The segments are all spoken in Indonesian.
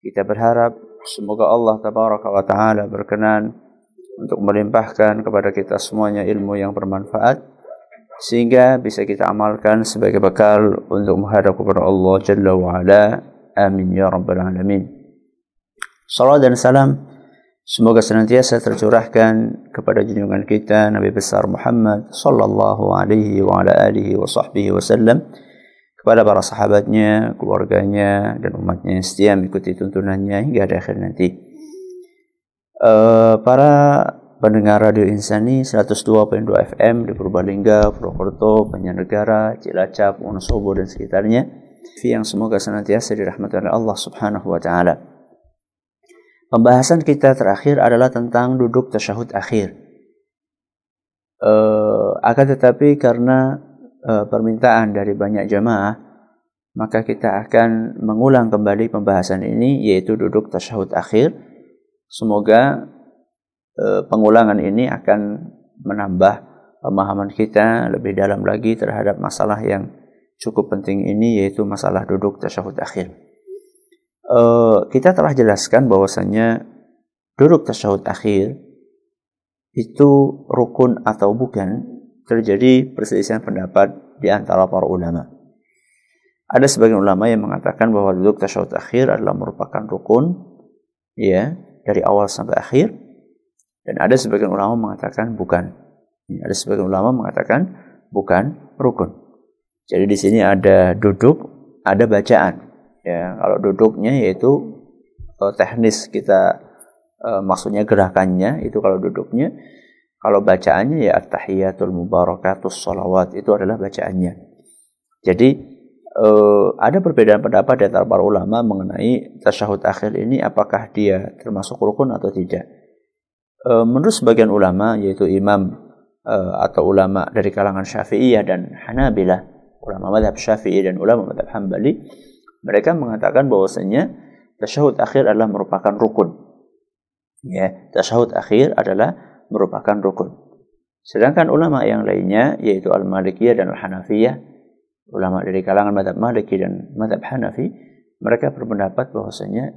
Kita berharap semoga Allah tabaraka wa taala berkenan untuk melimpahkan kepada kita semuanya ilmu yang bermanfaat sehingga bisa kita amalkan sebagai bekal untuk menghadap kepada Allah Jalla wa ala. Amin ya rabbal alamin. Salam dan salam semoga senantiasa tercurahkan kepada junjungan kita Nabi besar Muhammad sallallahu alaihi wa ala alihi wa sahbihi wasallam kepada para sahabatnya, keluarganya, dan umatnya yang setia mengikuti tuntunannya hingga akhir nanti. Uh, para pendengar Radio Insani 102.2 FM di Purbalingga, Purwokerto, Banjarnegara, Cilacap, Wonosobo dan sekitarnya, yang semoga senantiasa dirahmati oleh Allah Subhanahu wa taala. Pembahasan kita terakhir adalah tentang duduk tasyahud akhir. Uh, akan tetapi karena uh, permintaan dari banyak jamaah, maka kita akan mengulang kembali pembahasan ini yaitu duduk tasyahud akhir. Semoga uh, pengulangan ini akan menambah pemahaman kita lebih dalam lagi terhadap masalah yang cukup penting ini yaitu masalah duduk tasyahud akhir. Uh, kita telah jelaskan bahwasanya duduk tasyahud akhir itu rukun atau bukan terjadi perselisihan pendapat di antara para ulama. Ada sebagian ulama yang mengatakan bahwa duduk tasyahud akhir adalah merupakan rukun ya dari awal sampai akhir dan ada sebagian ulama mengatakan bukan. Ya, ada sebagian ulama mengatakan bukan rukun. Jadi di sini ada duduk, ada bacaan. Ya, kalau duduknya yaitu uh, teknis kita uh, maksudnya gerakannya itu kalau duduknya kalau bacaannya ya at-tahiyatul mubarakatus salawat itu adalah bacaannya. Jadi eh, ada perbedaan pendapat di antara para ulama mengenai tasyahud akhir ini apakah dia termasuk rukun atau tidak. Eh, menurut sebagian ulama yaitu imam eh, atau ulama dari kalangan Syafi'iyah dan Hanabilah, ulama madhab Syafi'i dan ulama madhab Hambali, mereka mengatakan bahwasanya tasyahud akhir adalah merupakan rukun. Ya, tasyahud akhir adalah merupakan rukun. Sedangkan ulama yang lainnya yaitu Al-Malikiyah dan Al-Hanafiyah, ulama dari kalangan madhab Maliki dan madhab Hanafi, mereka berpendapat bahwasanya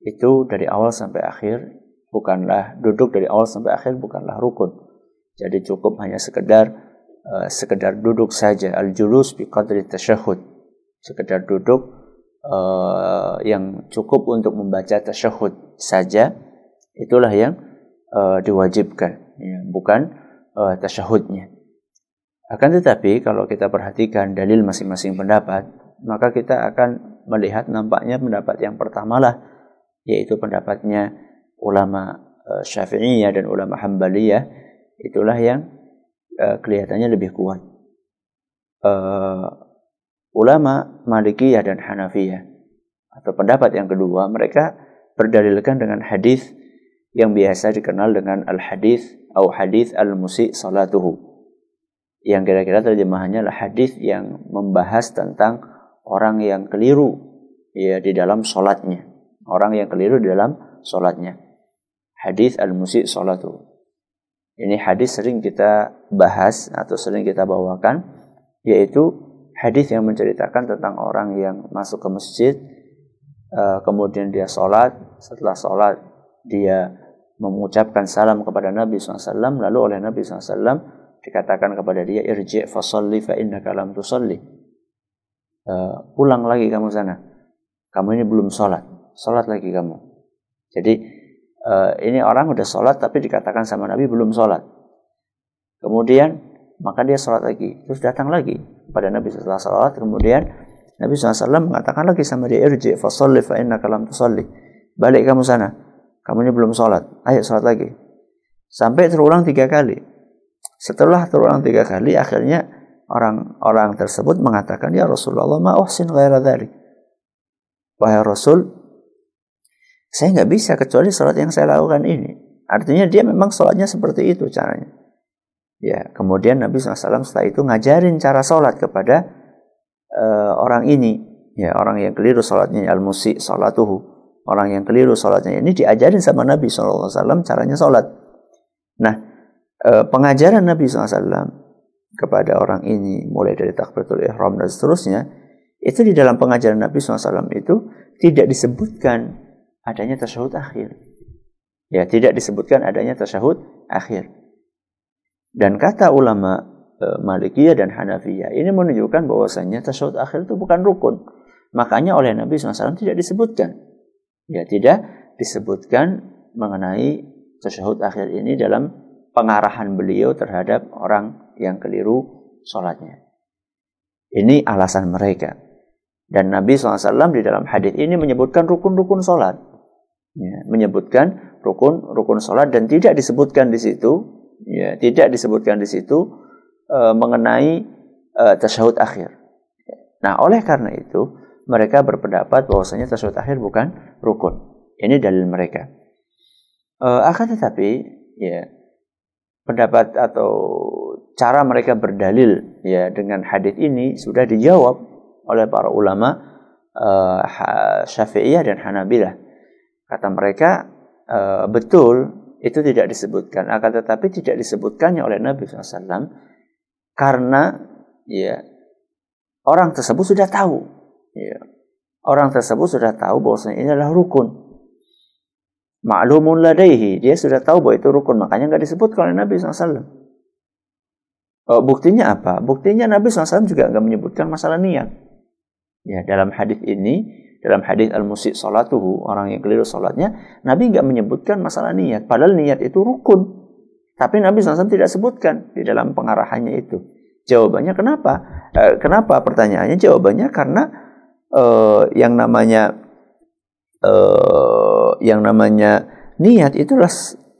itu dari awal sampai akhir bukanlah duduk dari awal sampai akhir bukanlah rukun. Jadi cukup hanya sekedar uh, sekedar duduk saja al-julus bi qadri tasyahud. Sekedar duduk uh, yang cukup untuk membaca tasyahud saja itulah yang uh, diwajibkan, ya, bukan uh, tasyahudnya. Akan tetapi kalau kita perhatikan dalil masing-masing pendapat, maka kita akan melihat nampaknya pendapat yang pertama lah, yaitu pendapatnya ulama uh, Syafi'iyah dan ulama Hambaliyah, itulah yang uh, kelihatannya lebih kuat. Uh, ulama Malikiyah dan Hanafiyah atau pendapat yang kedua mereka berdalilkan dengan hadis yang biasa dikenal dengan al-hadis atau hadis al-musi salatuhu. Yang kira-kira terjemahannya adalah hadis yang membahas tentang orang yang keliru ya di dalam solatnya. Orang yang keliru di dalam solatnya. Hadis al-musi salatuhu. Ini hadis sering kita bahas atau sering kita bawakan yaitu hadis yang menceritakan tentang orang yang masuk ke masjid eh, kemudian dia sholat setelah sholat dia mengucapkan salam kepada Nabi SAW lalu oleh Nabi SAW dikatakan kepada dia irji' fasalli fa innaka lam tusalli. Uh, pulang lagi kamu sana. Kamu ini belum sholat sholat lagi kamu. Jadi uh, ini orang udah sholat tapi dikatakan sama Nabi belum sholat kemudian maka dia sholat lagi. Terus datang lagi pada Nabi setelah sholat kemudian Nabi SAW mengatakan lagi sama dia irji' fasalli fa innaka lam tusalli. Balik kamu sana kamu ini belum sholat, ayo sholat lagi. Sampai terulang tiga kali. Setelah terulang tiga kali, akhirnya orang-orang tersebut mengatakan, Ya Rasulullah, ma uhsin ghaira dhalik. Wahai Rasul, saya nggak bisa kecuali sholat yang saya lakukan ini. Artinya dia memang sholatnya seperti itu caranya. Ya, kemudian Nabi SAW setelah itu ngajarin cara sholat kepada uh, orang ini. Ya, orang yang keliru sholatnya al-musi sholatuhu orang yang keliru sholatnya ini diajarin sama Nabi SAW caranya sholat. Nah, eh, pengajaran Nabi SAW kepada orang ini mulai dari takbiratul ihram dan seterusnya itu di dalam pengajaran Nabi SAW itu tidak disebutkan adanya tasyahud akhir. Ya, tidak disebutkan adanya tasyahud akhir. Dan kata ulama e, Malikiyah dan Hanafiyah ini menunjukkan bahwasanya tasyahud akhir itu bukan rukun. Makanya oleh Nabi SAW tidak disebutkan. Ya, tidak disebutkan mengenai tasyahud akhir ini dalam pengarahan beliau terhadap orang yang keliru sholatnya. Ini alasan mereka. Dan Nabi SAW di dalam hadis ini menyebutkan rukun-rukun sholat. Ya, menyebutkan rukun-rukun sholat dan tidak disebutkan di situ ya tidak disebutkan di situ e, mengenai e, tasyahud akhir. Nah, oleh karena itu mereka berpendapat bahwasanya tasyahud akhir bukan rukun. Ini dalil mereka. E, akan tetapi ya pendapat atau cara mereka berdalil ya dengan hadis ini sudah dijawab oleh para ulama uh, Syafi'iyah dan Hanabilah. Kata mereka uh, betul itu tidak disebutkan akan tetapi tidak disebutkannya oleh Nabi SAW karena ya orang tersebut sudah tahu ya orang tersebut sudah tahu bahwasanya ini adalah rukun maklumun ladaihi dia sudah tahu bahwa itu rukun makanya nggak disebut oleh Nabi SAW oh, buktinya apa buktinya Nabi SAW juga nggak menyebutkan masalah niat ya dalam hadis ini dalam hadis al-musi salatuhu, orang yang keliru salatnya, Nabi nggak menyebutkan masalah niat. Padahal niat itu rukun. Tapi Nabi SAW tidak sebutkan di dalam pengarahannya itu. Jawabannya kenapa? E, kenapa pertanyaannya? Jawabannya karena e, yang namanya e, yang namanya niat itulah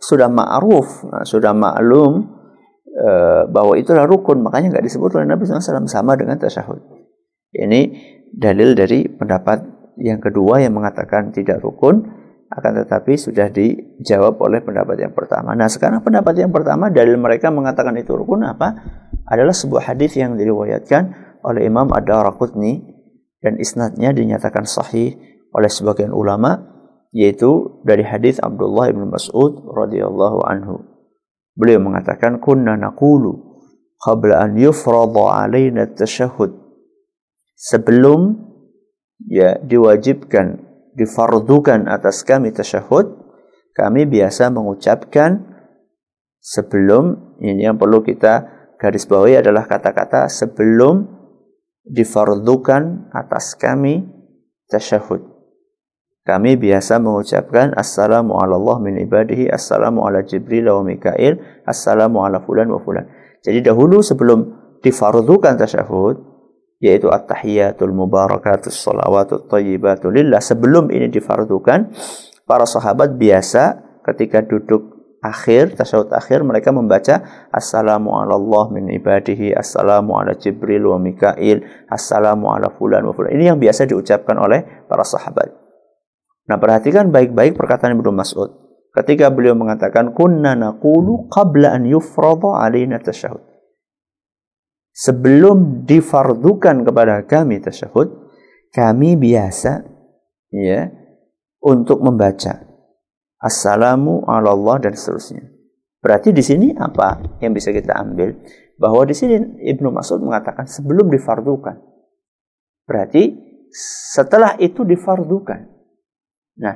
sudah ma'ruf, nah, sudah maklum e, bahwa itulah rukun. Makanya nggak disebut oleh Nabi SAW sama dengan tasyahud. Ini dalil dari pendapat yang kedua yang mengatakan tidak rukun akan tetapi sudah dijawab oleh pendapat yang pertama. Nah, sekarang pendapat yang pertama dalil mereka mengatakan itu rukun apa? Adalah sebuah hadis yang diriwayatkan oleh Imam Ad-Darqutni dan isnadnya dinyatakan sahih oleh sebagian ulama yaitu dari hadis Abdullah bin Mas'ud radhiyallahu anhu. Beliau mengatakan kunna naqulu qabla an yufrada alaina at-tashahhud. Sebelum ya diwajibkan difardukan atas kami tasyahud kami biasa mengucapkan sebelum ini yang perlu kita garis bawahi adalah kata-kata sebelum difardukan atas kami tasyahud. Kami biasa mengucapkan assalamu ala Allah min ibadihi assalamu ala Jibril wa Mikail assalamu ala fulan wa fulan. Jadi dahulu sebelum difardukan tasyahud yaitu at-tahiyatul mubarakatus salawatut thayyibatu lillah sebelum ini difardukan para sahabat biasa ketika duduk akhir tasyahud akhir mereka membaca assalamu ala Allah min ibadihi assalamu ala Jibril wa Mikail assalamu ala fulan wa fulan. Ini yang biasa diucapkan oleh para sahabat. Nah perhatikan baik-baik perkataan Ibnu Mas'ud. Ketika beliau mengatakan kunna naqulu qabla an yufrada alaina tasyahud. Sebelum difardukan kepada kami tasyahud, kami biasa ya untuk membaca assalamu ala Allah dan seterusnya. Berarti di sini apa yang bisa kita ambil? Bahwa di sini Ibnu Mas'ud mengatakan sebelum difardukan. Berarti setelah itu difardukan. Nah,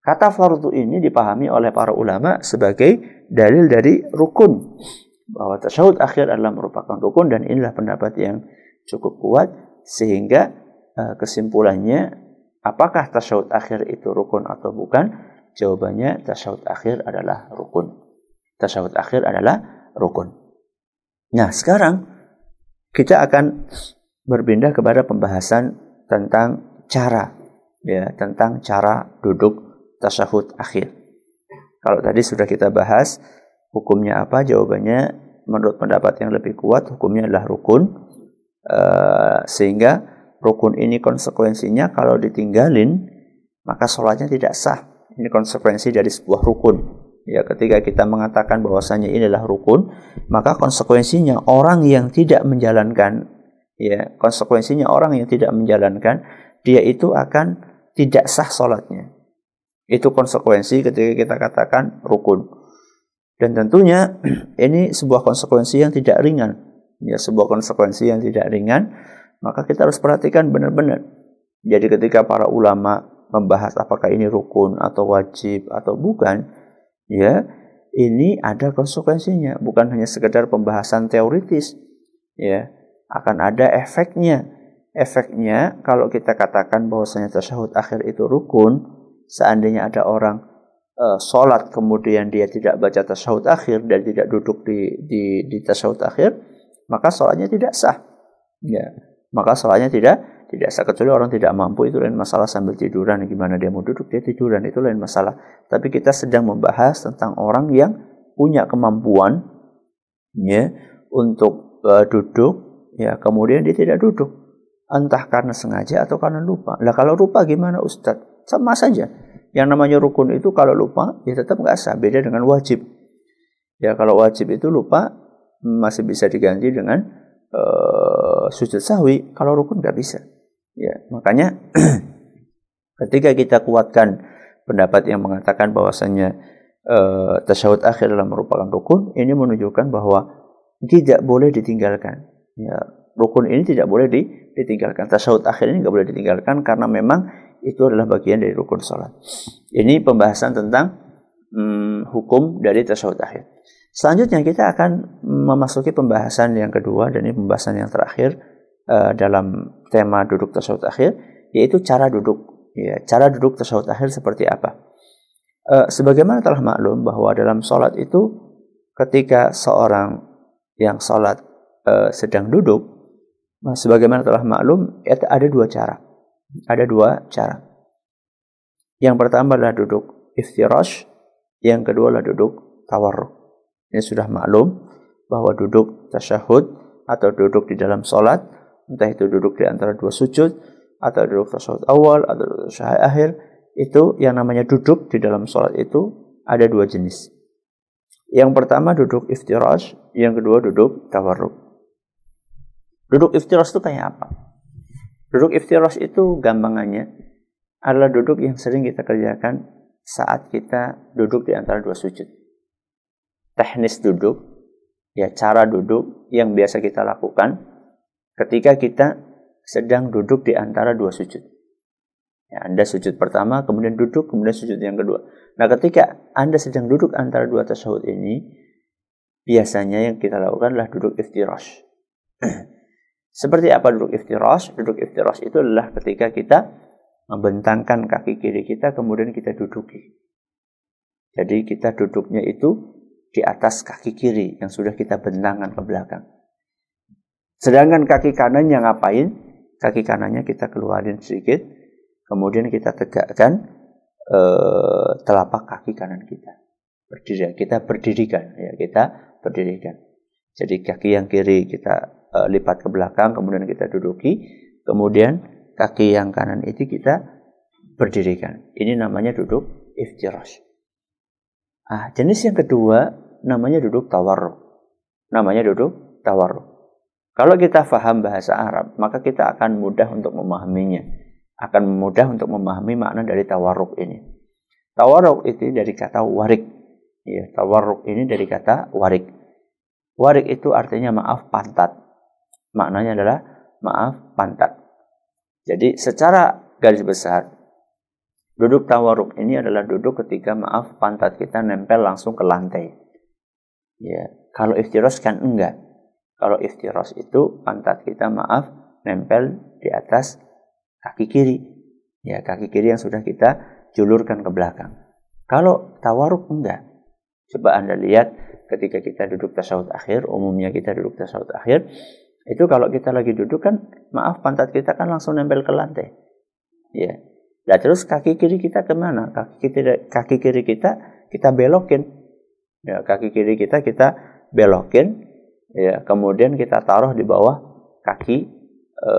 kata fardu ini dipahami oleh para ulama sebagai dalil dari rukun bahwa tasyahud akhir adalah merupakan rukun dan inilah pendapat yang cukup kuat sehingga uh, kesimpulannya apakah tasyahud akhir itu rukun atau bukan jawabannya tasyahud akhir adalah rukun tasyahud akhir adalah rukun nah sekarang kita akan berpindah kepada pembahasan tentang cara ya tentang cara duduk tasyahud akhir kalau tadi sudah kita bahas Hukumnya apa? Jawabannya menurut pendapat yang lebih kuat hukumnya adalah rukun. Uh, sehingga rukun ini konsekuensinya kalau ditinggalin maka sholatnya tidak sah. Ini konsekuensi dari sebuah rukun. Ya, ketika kita mengatakan bahwasanya ini adalah rukun, maka konsekuensinya orang yang tidak menjalankan ya, konsekuensinya orang yang tidak menjalankan dia itu akan tidak sah sholatnya. Itu konsekuensi ketika kita katakan rukun. Dan tentunya ini sebuah konsekuensi yang tidak ringan. Ya, sebuah konsekuensi yang tidak ringan, maka kita harus perhatikan benar-benar. Jadi ketika para ulama membahas apakah ini rukun atau wajib atau bukan, ya ini ada konsekuensinya, bukan hanya sekedar pembahasan teoritis, ya akan ada efeknya. Efeknya kalau kita katakan bahwasanya tasyahud akhir itu rukun, seandainya ada orang uh, sholat kemudian dia tidak baca tasyahud akhir dan tidak duduk di di, di tasyahud akhir, maka sholatnya tidak sah. Ya, maka sholatnya tidak tidak sah kecuali orang tidak mampu itu lain masalah sambil tiduran gimana dia mau duduk dia tiduran itu lain masalah. Tapi kita sedang membahas tentang orang yang punya kemampuan ya untuk uh, duduk ya kemudian dia tidak duduk entah karena sengaja atau karena lupa. Lah kalau lupa gimana Ustadz? Sama saja. Yang namanya rukun itu kalau lupa ya tetap nggak sah. Beda dengan wajib. Ya kalau wajib itu lupa masih bisa diganti dengan uh, sujud sahwi. Kalau rukun nggak bisa. Ya makanya ketika kita kuatkan pendapat yang mengatakan bahwasanya uh, tasyahud akhir adalah merupakan rukun, ini menunjukkan bahwa tidak boleh ditinggalkan ya rukun ini tidak boleh ditinggalkan. Tasawuf akhir ini tidak boleh ditinggalkan karena memang itu adalah bagian dari rukun sholat. Ini pembahasan tentang hmm, hukum dari tasawuf akhir. Selanjutnya kita akan memasuki pembahasan yang kedua dan ini pembahasan yang terakhir uh, dalam tema duduk tasawuf akhir yaitu cara duduk. Ya, cara duduk tasawuf akhir seperti apa? Uh, sebagaimana telah maklum bahwa dalam sholat itu ketika seorang yang sholat uh, sedang duduk, nah, sebagaimana telah maklum, ada dua cara. Ada dua cara. Yang pertama adalah duduk iftirash, yang kedua adalah duduk tawarruk. Ini sudah maklum bahwa duduk tasyahud atau duduk di dalam solat, entah itu duduk di antara dua sujud, atau duduk tasyahud awal, atau duduk tasyahud akhir, itu yang namanya duduk di dalam solat itu ada dua jenis. Yang pertama duduk iftirash, yang kedua duduk tawarruk. Duduk iftiros itu kayak apa? Duduk iftiros itu gampangannya adalah duduk yang sering kita kerjakan saat kita duduk di antara dua sujud. Teknis duduk, ya cara duduk yang biasa kita lakukan ketika kita sedang duduk di antara dua sujud. Ya, anda sujud pertama, kemudian duduk, kemudian sujud yang kedua. Nah, ketika Anda sedang duduk antara dua tasawuf ini, biasanya yang kita lakukan adalah duduk iftirash. Seperti apa duduk iftiras? Duduk iftiras itu adalah ketika kita membentangkan kaki kiri kita kemudian kita duduki. Jadi kita duduknya itu di atas kaki kiri yang sudah kita bentangkan ke belakang. Sedangkan kaki kanan yang ngapain? Kaki kanannya kita keluarin sedikit, kemudian kita tegakkan eh, telapak kaki kanan kita. Berdiri, kita berdirikan, ya kita berdirikan. Jadi kaki yang kiri kita uh, lipat ke belakang, kemudian kita duduki, kemudian kaki yang kanan itu kita berdirikan. Ini namanya duduk iftirash. Ah, jenis yang kedua namanya duduk tawarruk. Namanya duduk tawarruk. Kalau kita faham bahasa Arab, maka kita akan mudah untuk memahaminya. Akan mudah untuk memahami makna dari tawarruk ini. Tawarruk itu dari kata warik. Ya, tawarruk ini dari kata warik. Warik itu artinya maaf pantat. Maknanya adalah maaf pantat. Jadi secara garis besar, duduk tawaruk ini adalah duduk ketika maaf pantat kita nempel langsung ke lantai. Ya, kalau iftiros kan enggak. Kalau iftiros itu pantat kita maaf nempel di atas kaki kiri. Ya, kaki kiri yang sudah kita julurkan ke belakang. Kalau tawaruk enggak. Coba Anda lihat ketika kita duduk tasawuf akhir, umumnya kita duduk tasawuf akhir, itu kalau kita lagi duduk kan, maaf pantat kita kan langsung nempel ke lantai. Ya. Nah terus kaki kiri kita ke mana? Kaki kiri, kaki kiri kita kita belokin. Ya, kaki kiri kita kita belokin. Ya, kemudian kita taruh di bawah kaki e,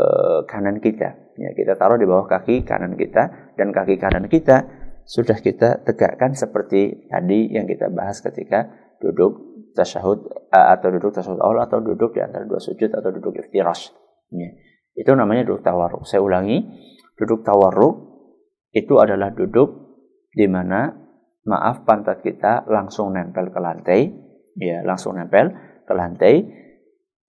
kanan kita. Ya, kita taruh di bawah kaki kanan kita dan kaki kanan kita sudah kita tegakkan seperti tadi yang kita bahas ketika duduk tasyahud uh, atau duduk tasyahud awal atau duduk di antara dua sujud atau duduk iftirash. Ya. Itu namanya duduk tawarruk. Saya ulangi, duduk tawarruk itu adalah duduk di mana maaf pantat kita langsung nempel ke lantai, ya langsung nempel ke lantai,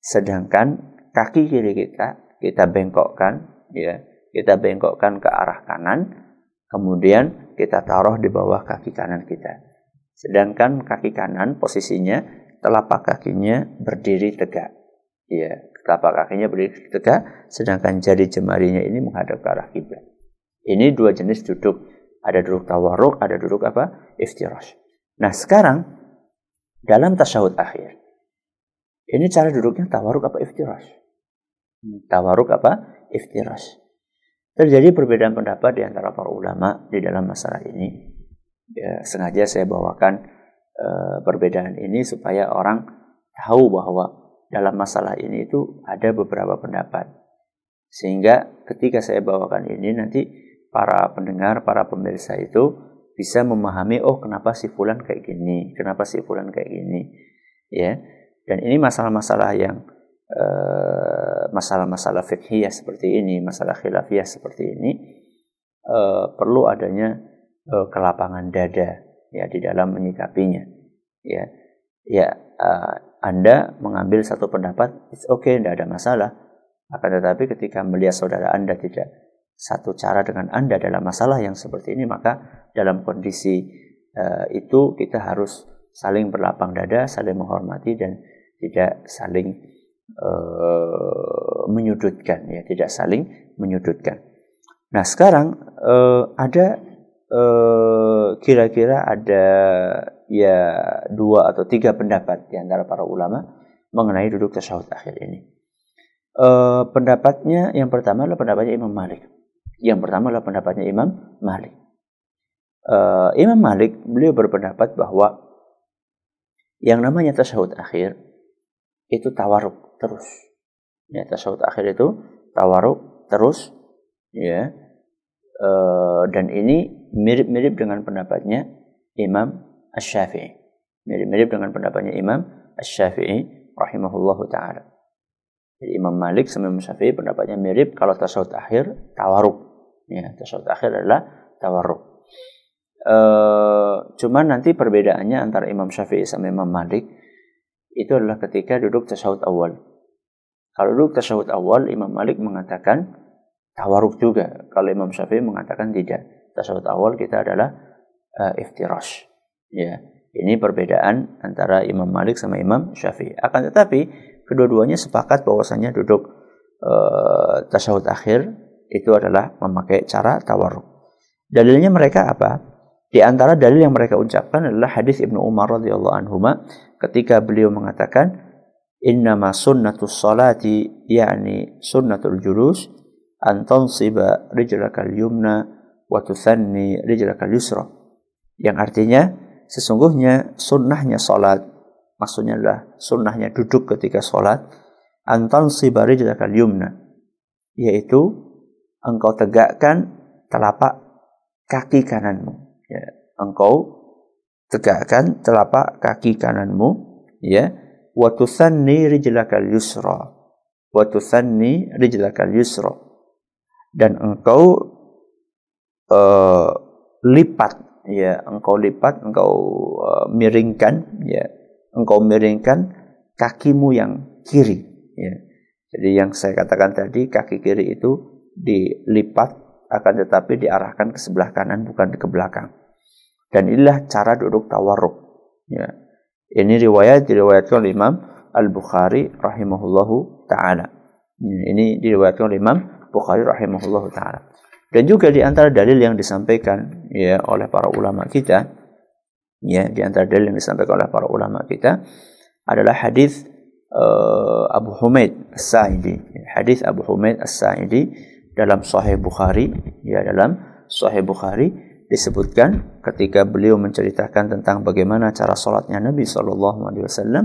sedangkan kaki kiri kita kita bengkokkan, ya kita bengkokkan ke arah kanan, Kemudian kita taruh di bawah kaki kanan kita. Sedangkan kaki kanan posisinya telapak kakinya berdiri tegak. Ya, telapak kakinya berdiri tegak, sedangkan jari jemarinya ini menghadap ke arah kiblat. Ini dua jenis duduk. Ada duduk tawaruk, ada duduk apa? Iftirash. Nah, sekarang dalam tasyahud akhir. Ini cara duduknya tawaruk apa iftirash? Tawaruk apa? Iftirash. Terjadi perbedaan pendapat di antara para ulama di dalam masalah ini. Ya, sengaja saya bawakan uh, perbedaan ini supaya orang tahu bahwa dalam masalah ini itu ada beberapa pendapat. Sehingga ketika saya bawakan ini nanti para pendengar, para pemirsa itu bisa memahami oh kenapa si fulan kayak gini, kenapa si fulan kayak gini. Ya. Dan ini masalah-masalah yang Eh, masalah-masalah fikhiyah seperti ini, masalah khilafiyah seperti ini uh, perlu adanya uh, kelapangan dada ya di dalam menyikapinya. Ya, ya uh, Anda mengambil satu pendapat, it's okay, tidak ada masalah. Akan tetapi ketika melihat saudara Anda tidak satu cara dengan Anda dalam masalah yang seperti ini, maka dalam kondisi uh, itu kita harus saling berlapang dada, saling menghormati dan tidak saling uh, menyudutkan ya. Tidak saling menyudutkan. Nah sekarang uh, ada kira kira-kira ada ya dua atau tiga pendapat di antara para ulama mengenai duduk tasyahud akhir ini. Uh, pendapatnya yang pertama adalah pendapatnya Imam Malik. Yang pertama adalah pendapatnya Imam Malik. Uh, Imam Malik beliau berpendapat bahwa yang namanya tasyahud akhir itu tawaruk terus. Ya, tasawuf akhir itu tawaruk terus ya. E, dan ini mirip-mirip dengan pendapatnya Imam Asy-Syafi'i. Mirip-mirip dengan pendapatnya Imam Asy-Syafi'i rahimahullahu taala. Jadi Imam Malik sama Imam Syafi'i pendapatnya mirip kalau tasawuf akhir tawaruk. Ya, tasawuf akhir adalah tawaruk. E, cuman nanti perbedaannya antara Imam Syafi'i sama Imam Malik itu adalah ketika duduk tasawuf awal. Kalau duduk tasawuf awal, Imam Malik mengatakan tawaruk juga. Kalau Imam Syafi'i mengatakan tidak. Tasawuf awal kita adalah uh, iftirash. Ya, ini perbedaan antara Imam Malik sama Imam Syafi'i. Akan tetapi kedua-duanya sepakat bahwasanya duduk uh, tasawuf akhir itu adalah memakai cara tawaruk. Dalilnya mereka apa? Di antara dalil yang mereka ucapkan adalah hadis Ibnu Umar radhiyallahu anhu ketika beliau mengatakan innama sunnatus salati yakni sunnatul julus an tansiba rijlakal yumna wa tuthanni rijlakal yusra. Yang artinya sesungguhnya sunnahnya salat maksudnya adalah sunnahnya duduk ketika salat an tansiba rijlakal yumna yaitu engkau tegakkan telapak kaki kananmu. Ya, engkau tegakkan telapak kaki kananmu ya. Wa tusanni rijlakal yusra. Wa tusanni rijlakal yusra. Dan engkau uh, lipat ya. Engkau lipat engkau uh, miringkan ya. Engkau miringkan kakimu yang kiri ya. Jadi yang saya katakan tadi kaki kiri itu dilipat akan tetapi diarahkan ke sebelah kanan bukan ke belakang. Dan inilah cara duduk tawarruk. Ya. Ini riwayat diriwayatkan oleh Imam Al-Bukhari rahimahullahu taala. Ini diriwayatkan oleh Imam Bukhari rahimahullahu taala. Dan juga di antara dalil yang disampaikan ya oleh para ulama kita ya di antara dalil yang disampaikan oleh para ulama kita adalah hadis uh, Abu Humaid As-Sa'idi. Hadis Abu Humaid As-Sa'idi dalam Sahih Bukhari, ya dalam Sahih Bukhari disebutkan ketika beliau menceritakan tentang bagaimana cara salatnya Nabi sallallahu alaihi wasallam,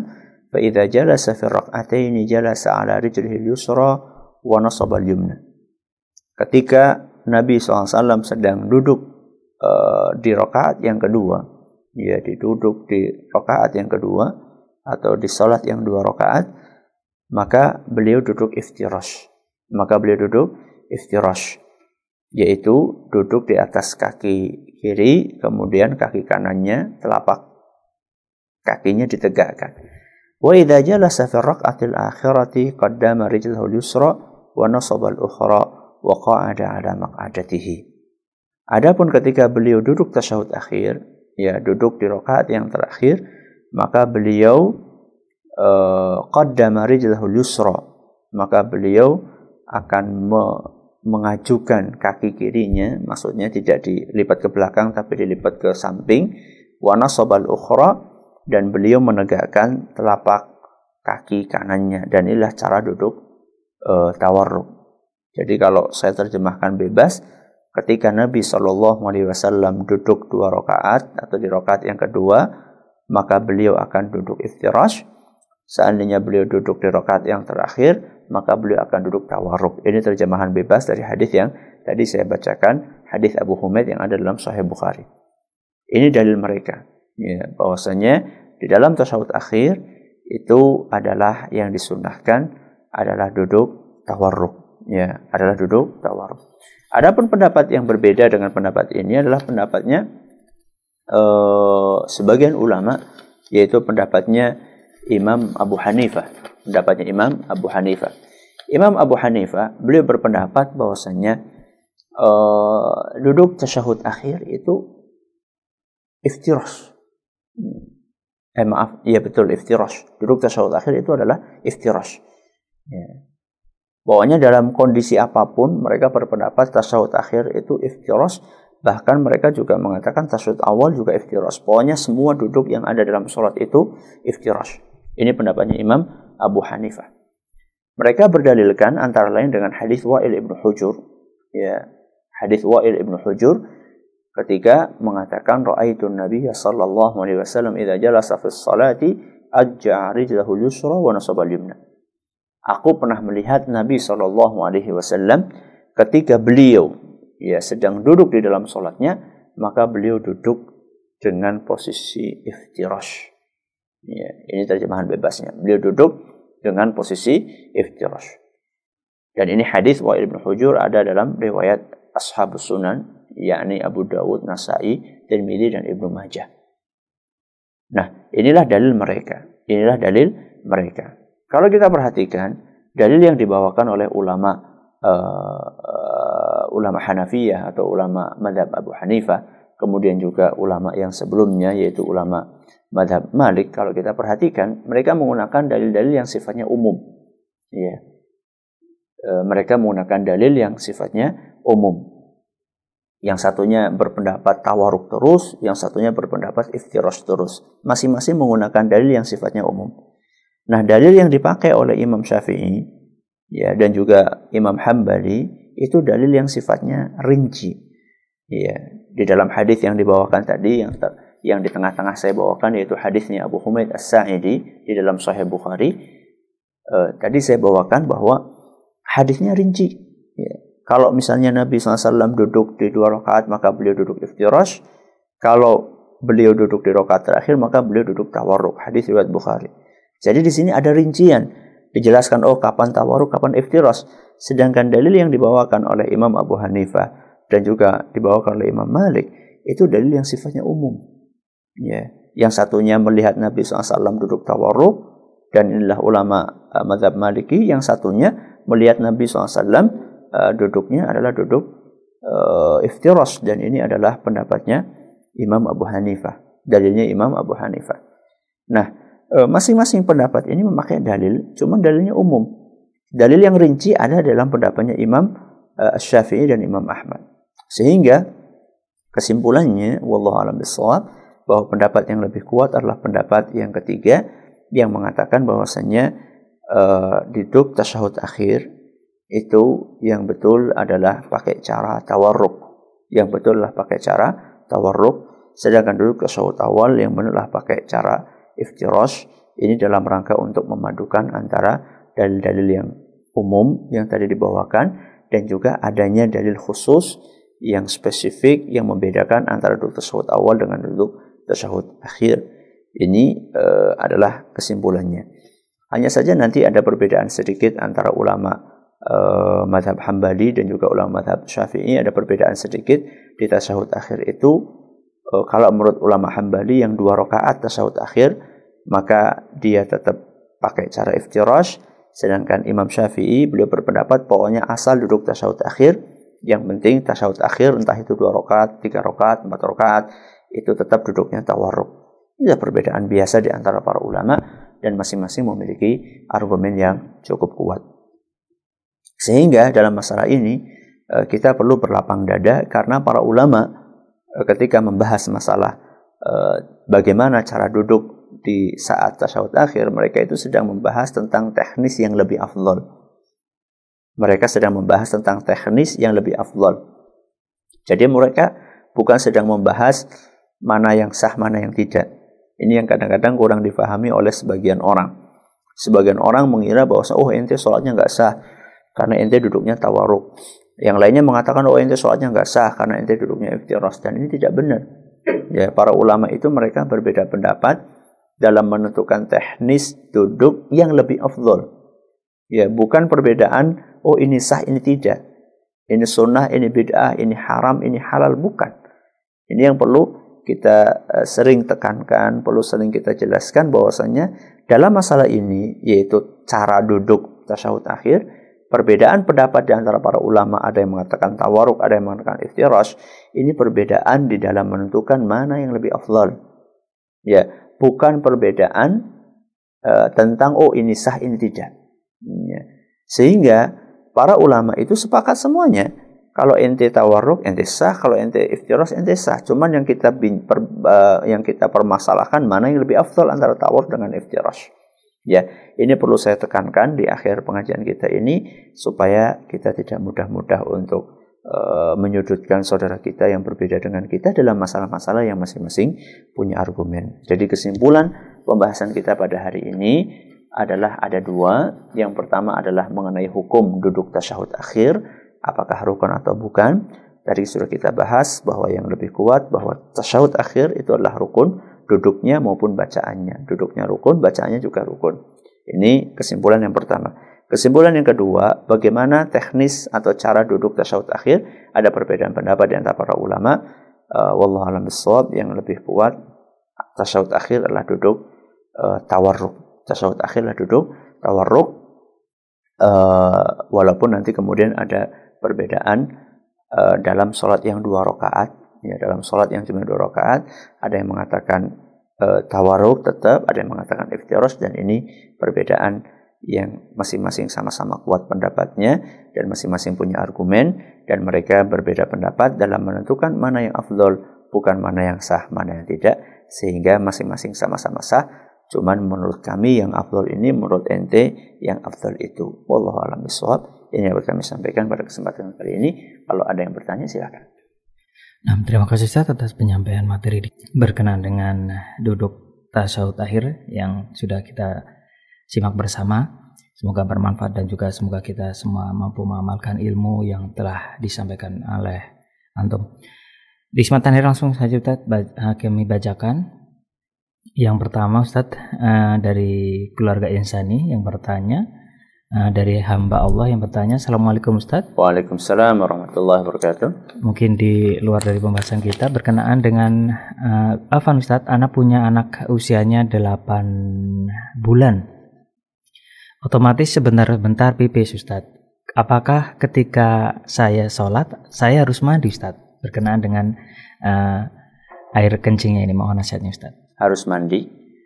fa idza jalasa fi rak'ataini jalasa ala rijlihi al-yumna. Ketika Nabi SAW sedang duduk uh, di rakaat yang kedua, ya diduduk di rakaat yang kedua atau di salat yang dua rakaat, maka beliau duduk iftirash. Maka beliau duduk iftirash yaitu duduk di atas kaki kiri kemudian kaki kanannya telapak kakinya ditegakkan. Wa idza jalasa fi rak'atil akhirati qaddama rijlahu al-yusra wa nasaba al-ukhra wa qa'ada ala maq'adatihi. Adapun ketika beliau duduk tasyahud akhir, ya duduk di rakaat yang terakhir, maka beliau uh, qaddama rijlahu yusra, maka beliau akan me mengajukan kaki kirinya, maksudnya tidak dilipat ke belakang tapi dilipat ke samping, wa nasabal ukhra dan beliau menegakkan telapak kaki kanannya dan inilah cara duduk uh, tawarruk. Jadi kalau saya terjemahkan bebas, ketika Nabi Shallallahu Alaihi Wasallam duduk dua rakaat atau di rakaat yang kedua, maka beliau akan duduk iftirash. Seandainya beliau duduk di rakaat yang terakhir, maka beliau akan duduk tawarruk. Ini terjemahan bebas dari hadis yang tadi saya bacakan, hadis Abu Humaid yang ada dalam Sahih Bukhari. Ini dalil mereka, ya, bahwasanya di dalam tasawuf akhir itu adalah yang disunahkan adalah duduk tawarruk, ya, adalah duduk tawarruk. Adapun pendapat yang berbeda dengan pendapat ini adalah pendapatnya eh, sebagian ulama, yaitu pendapatnya Imam Abu Hanifah pendapatnya Imam Abu Hanifah. Imam Abu Hanifah beliau berpendapat bahwasanya uh, duduk tasyahud akhir itu iftirash. Eh maaf, iya betul iftirash. Duduk tasyahud akhir itu adalah iftirash. Ya. Pokoknya dalam kondisi apa pun mereka berpendapat tasyahud akhir itu iftirash. Bahkan mereka juga mengatakan tasyahud awal juga iftirash. Pokoknya semua duduk yang ada dalam sholat itu iftirash. Ini pendapatnya Imam Abu Hanifah. Mereka berdalilkan antara lain dengan hadis Wa'il ibnu Hujur. Ya, hadis Wa'il ibnu Hujur ketika mengatakan ra'aitun Nabi sallallahu alaihi wasallam idza jalasa fi sholati ajja rijlahu yusra wa nasaba yumna. Aku pernah melihat Nabi sallallahu alaihi wasallam ketika beliau ya sedang duduk di dalam salatnya maka beliau duduk dengan posisi iftirash Ya, ini terjemahan bebasnya. Beliau duduk dengan posisi iftirash. Dan ini hadis Wa'il bin Hujur ada dalam riwayat Ashabus Sunan, yakni Abu Dawud, Nasai, Tirmidzi dan Ibnu Majah. Nah, inilah dalil mereka. Inilah dalil mereka. Kalau kita perhatikan, dalil yang dibawakan oleh ulama uh, uh, ulama Hanafiyah atau ulama madhab Abu Hanifah, kemudian juga ulama yang sebelumnya yaitu ulama madhab Malik kalau kita perhatikan mereka menggunakan dalil-dalil yang sifatnya umum. Ya. E, mereka menggunakan dalil yang sifatnya umum. Yang satunya berpendapat tawaruk terus, yang satunya berpendapat iftiros terus. Masing-masing menggunakan dalil yang sifatnya umum. Nah, dalil yang dipakai oleh Imam Syafi'i ya dan juga Imam Hambali itu dalil yang sifatnya rinci. Ya, di dalam hadis yang dibawakan tadi yang yang di tengah-tengah saya bawakan yaitu hadisnya Abu Humaid As-Sa'idi di dalam Sahih Bukhari. Uh, tadi saya bawakan bahwa hadisnya rinci. Ya. Kalau misalnya Nabi SAW duduk di dua rakaat maka beliau duduk iftirash. Kalau beliau duduk di rakaat terakhir maka beliau duduk tawarruk. Hadis riwayat Bukhari. Jadi di sini ada rincian. Dijelaskan oh kapan tawarruk, kapan iftirash. Sedangkan dalil yang dibawakan oleh Imam Abu Hanifah dan juga dibawakan oleh Imam Malik itu dalil yang sifatnya umum Ya, yang satunya melihat Nabi SAW duduk tawarruk dan inilah ulama uh, madhab maliki. Yang satunya melihat Nabi SAW uh, duduknya adalah duduk uh, iftiras dan ini adalah pendapatnya Imam Abu Hanifah. Dalilnya Imam Abu Hanifah. Nah, masing-masing pendapat ini memakai dalil, cuma dalilnya umum. Dalil yang rinci ada dalam pendapatnya Imam uh, Syafi'i dan Imam Ahmad. Sehingga kesimpulannya, wallahu alam bisawab, bahwa pendapat yang lebih kuat adalah pendapat yang ketiga yang mengatakan bahwasanya uh, duduk tasyahud akhir itu yang betul adalah pakai cara tawarruk. Yang betul adalah pakai cara tawarruk. Sedangkan duduk tasyahud awal yang benar adalah pakai cara iftirash. Ini dalam rangka untuk memadukan antara dalil-dalil yang umum yang tadi dibawakan dan juga adanya dalil khusus yang spesifik yang membedakan antara duduk tasyahud awal dengan duduk tasyahud akhir. Ini uh, adalah kesimpulannya. Hanya saja nanti ada perbedaan sedikit antara ulama uh, madhab Hambali dan juga ulama madhab Syafi'i. Ada perbedaan sedikit di tasyahud akhir itu. Uh, kalau menurut ulama Hambali yang dua rakaat tasyahud akhir, maka dia tetap pakai cara iftirash. Sedangkan Imam Syafi'i beliau berpendapat pokoknya asal duduk tasyahud akhir Yang penting tasyahud akhir entah itu dua rakaat, tiga rakaat, empat rakaat itu tetap duduknya tawarruk. Ini perbedaan biasa di antara para ulama dan masing-masing memiliki argumen yang cukup kuat. Sehingga dalam masalah ini eh, kita perlu berlapang dada karena para ulama eh, ketika membahas masalah eh, bagaimana cara duduk di saat tasyahud akhir mereka itu sedang membahas tentang teknis yang lebih afdol. Mereka sedang membahas tentang teknis yang lebih afdol. Jadi mereka bukan sedang membahas mana yang sah, mana yang tidak. Ini yang kadang-kadang kurang difahami oleh sebagian orang. Sebagian orang mengira bahwa oh ente sholatnya nggak sah karena ente duduknya tawaruk. Yang lainnya mengatakan oh ente sholatnya nggak sah karena ente duduknya iftiros dan ini tidak benar. Ya, para ulama itu mereka berbeda pendapat dalam menentukan teknis duduk yang lebih afdol. Ya, bukan perbedaan oh ini sah ini tidak. Ini sunnah, ini bid'ah, ini haram, ini halal bukan. Ini yang perlu kita uh, sering tekankan, perlu sering kita jelaskan bahwasanya dalam masalah ini yaitu cara duduk tasyahud akhir Perbedaan pendapat di antara para ulama, ada yang mengatakan tawaruk, ada yang mengatakan iftirash. Ini perbedaan di dalam menentukan mana yang lebih afdal. Ya, bukan perbedaan uh, tentang oh ini sah, ini tidak. Ya. Sehingga para ulama itu sepakat semuanya. Kalau ente tawaruk, ente sah. Kalau ente iftirash, ente sah. Cuman yang kita per, uh, yang kita permasalahkan mana yang lebih afdal antara tawaruk dengan iftirash. Ya, ini perlu saya tekankan di akhir pengajian kita ini supaya kita tidak mudah-mudah untuk uh, menyudutkan saudara kita yang berbeda dengan kita dalam masalah-masalah yang masing-masing punya argumen. Jadi kesimpulan pembahasan kita pada hari ini adalah ada dua. Yang pertama adalah mengenai hukum duduk tasyahud akhir, apakah rukun atau bukan. Tadi sudah kita bahas bahwa yang lebih kuat bahwa tasyahud akhir itu adalah rukun duduknya maupun bacaannya. Duduknya rukun, bacaannya juga rukun. Ini kesimpulan yang pertama. Kesimpulan yang kedua, bagaimana teknis atau cara duduk tasyahud akhir? Ada perbedaan pendapat di antara para ulama. Uh, Wallahu alam bisawab yang lebih kuat tasyahud akhir adalah duduk uh, tawarruk. Tasyahud akhir adalah duduk tawarruk. Uh, walaupun nanti kemudian ada perbedaan uh, dalam sholat yang dua rakaat ya dalam sholat yang cuma dua rakaat ada yang mengatakan e, tawaruk tetap ada yang mengatakan iftiros dan ini perbedaan yang masing-masing sama-sama kuat pendapatnya dan masing-masing punya argumen dan mereka berbeda pendapat dalam menentukan mana yang afdol bukan mana yang sah mana yang tidak sehingga masing-masing sama-sama sah. Cuman menurut kami yang afdol ini menurut ente yang afdol itu. Wallahu alam bisawab ini yang kami sampaikan pada kesempatan kali ini kalau ada yang bertanya silakan Nah, terima kasih Ustaz atas penyampaian materi berkenan dengan duduk tasawuf akhir yang sudah kita simak bersama. Semoga bermanfaat dan juga semoga kita semua mampu mengamalkan ilmu yang telah disampaikan oleh antum. Di kesempatan ini langsung saja Ustaz kami bacakan. Yang pertama Ustaz eh, dari keluarga Insani yang bertanya, uh, dari hamba Allah yang bertanya Assalamualaikum Ustaz. Waalaikumsalam warahmatullahi wabarakatuh. Mungkin di luar dari pembahasan kita berkenaan dengan uh, Afan Ustaz anak punya anak usianya 8 bulan. Otomatis sebentar-bentar pipis Ustaz. Apakah ketika saya sholat saya harus mandi Ustaz? Berkenaan dengan uh, air kencingnya ini mohon nasihatnya Ustaz. Harus mandi?